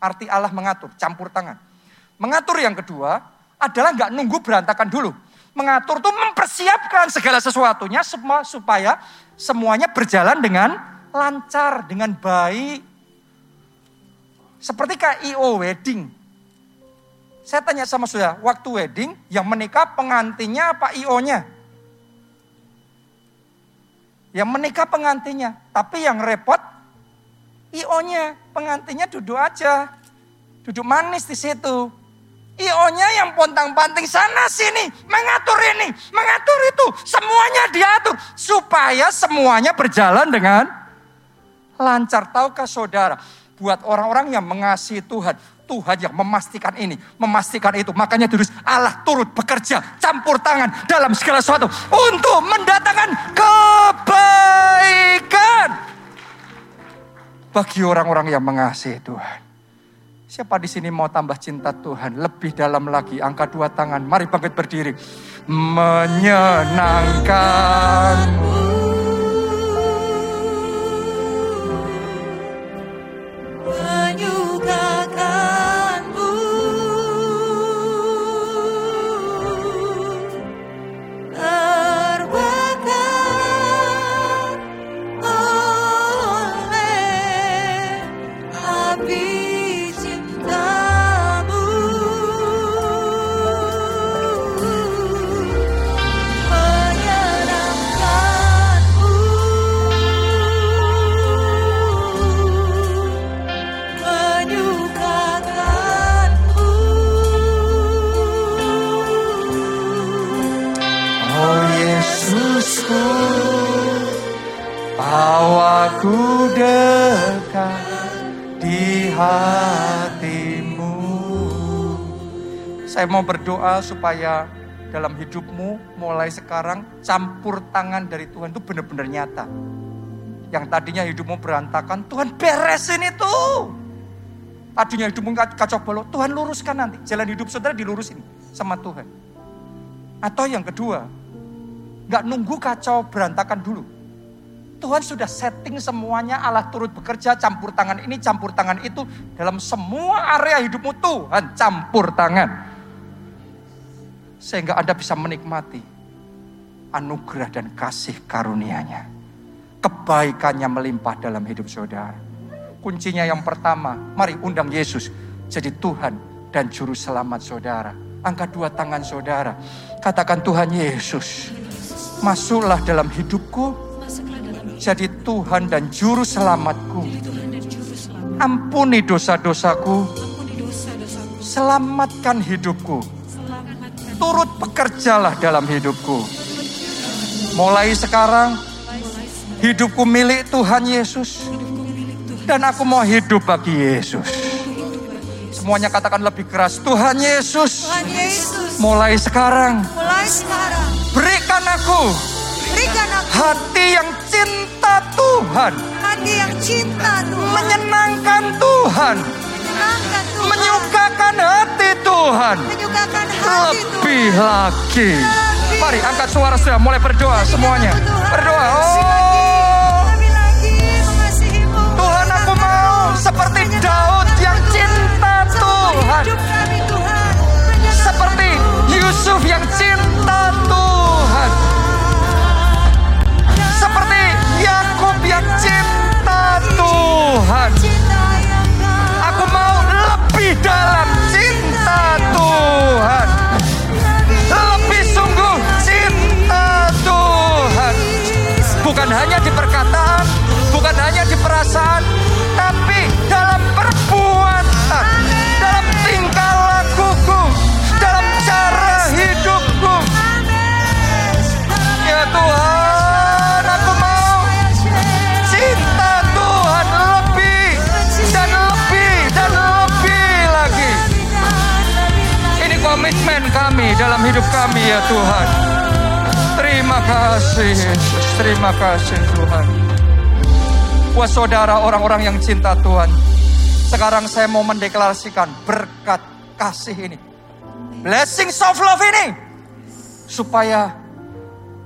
Arti Allah mengatur, campur tangan. Mengatur yang kedua adalah nggak nunggu berantakan dulu. Mengatur tuh mempersiapkan segala sesuatunya supaya semuanya berjalan dengan lancar, dengan baik. Seperti kayak IO wedding. Saya tanya sama saudara, waktu wedding yang menikah pengantinnya apa IO-nya? Yang menikah pengantinnya, tapi yang repot IO-nya, pengantinnya duduk aja. Duduk manis di situ. IO-nya yang pontang-panting sana sini, mengatur ini, mengatur itu, semuanya diatur supaya semuanya berjalan dengan lancar. Tahukah saudara, buat orang-orang yang mengasihi Tuhan, Tuhan yang memastikan ini, memastikan itu. Makanya terus Allah turut bekerja, campur tangan dalam segala sesuatu untuk mendatangkan kebaikan bagi orang-orang yang mengasihi Tuhan. Siapa di sini mau tambah cinta Tuhan lebih dalam lagi? Angkat dua tangan, mari bangkit berdiri. Menyenangkanmu. Berdoa supaya dalam hidupmu mulai sekarang campur tangan dari Tuhan itu benar-benar nyata. Yang tadinya hidupmu berantakan, Tuhan beresin itu. Tadinya hidupmu kacau balau, Tuhan luruskan nanti. Jalan hidup saudara dilurusin sama Tuhan. Atau yang kedua, nggak nunggu kacau berantakan dulu. Tuhan sudah setting semuanya, Allah turut bekerja, campur tangan ini, campur tangan itu. Dalam semua area hidupmu Tuhan campur tangan. Sehingga Anda bisa menikmati anugerah dan kasih karunia-Nya. Kebaikannya melimpah dalam hidup saudara. Kuncinya yang pertama, mari undang Yesus jadi Tuhan dan Juru Selamat saudara. Angkat dua tangan saudara. Katakan Tuhan Yesus, masuklah dalam hidupku, jadi Tuhan dan Juru Selamatku. Ampuni dosa-dosaku, selamatkan hidupku turut bekerjalah dalam hidupku. Mulai sekarang, hidupku milik Tuhan Yesus. Dan aku mau hidup bagi Yesus. Semuanya katakan lebih keras. Tuhan Yesus. Tuhan Yesus. Mulai sekarang. Mulai sekarang. Berikan aku. Berikan aku. Hati yang cinta Tuhan. Hati yang cinta Tuhan. Menyenangkan Tuhan Menyukakan hati Tuhan. Menyukakan hati Lebih Tuhan. lagi. Mari angkat suara sudah mulai berdoa semuanya. Berdoa. Oh. Tuhan aku mau seperti Daud yang cinta Tuhan. Seperti Yusuf yang cinta Tuhan. Seperti Yakub yang cinta Tuhan hidup kami ya Tuhan. Terima kasih Yesus, terima kasih Tuhan. Buat saudara orang-orang yang cinta Tuhan, Sekarang saya mau mendeklarasikan berkat kasih ini. Blessing of love ini. Supaya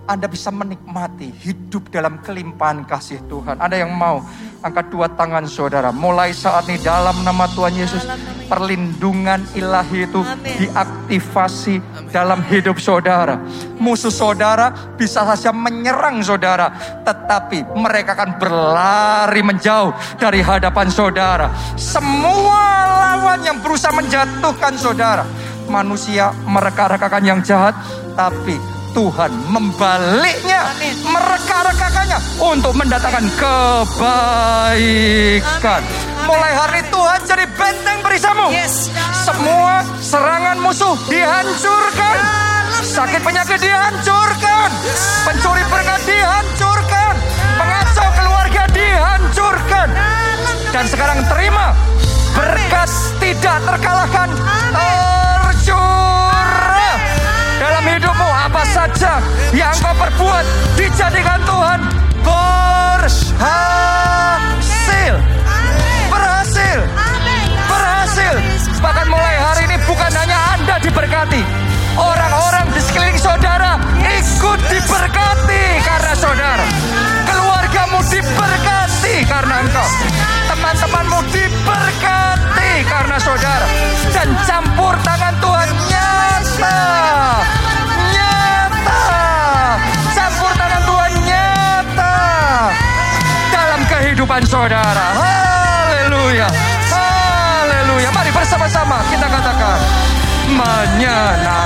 anda bisa menikmati hidup dalam kelimpahan kasih Tuhan. Ada yang mau angkat dua tangan saudara. Mulai saat ini dalam nama Tuhan Yesus. Perlindungan ilahi itu diaktifasi dalam hidup saudara. Musuh saudara bisa saja menyerang saudara. Tetapi mereka akan berlari menjauh dari hadapan saudara. Semua lawan yang berusaha menjatuhkan saudara. Manusia mereka-rekakan yang jahat. Tapi Tuhan membaliknya, mereka-rekakannya untuk mendatangkan kebaikan. Mulai hari Tuhan jadi benteng berisamu. Semua serangan musuh dihancurkan. Sakit penyakit dihancurkan. Pencuri berkat dihancurkan. Pengacau keluarga dihancurkan. Dan sekarang terima berkat tidak terkalahkan. Tercurah dalam hidupmu apa saja yang kau perbuat dijadikan Tuhan berhasil. Berhasil. Berhasil. Bahkan mulai hari ini bukan hanya anda diberkati. Orang-orang di sekeliling saudara ikut diberkati menyenangkanmu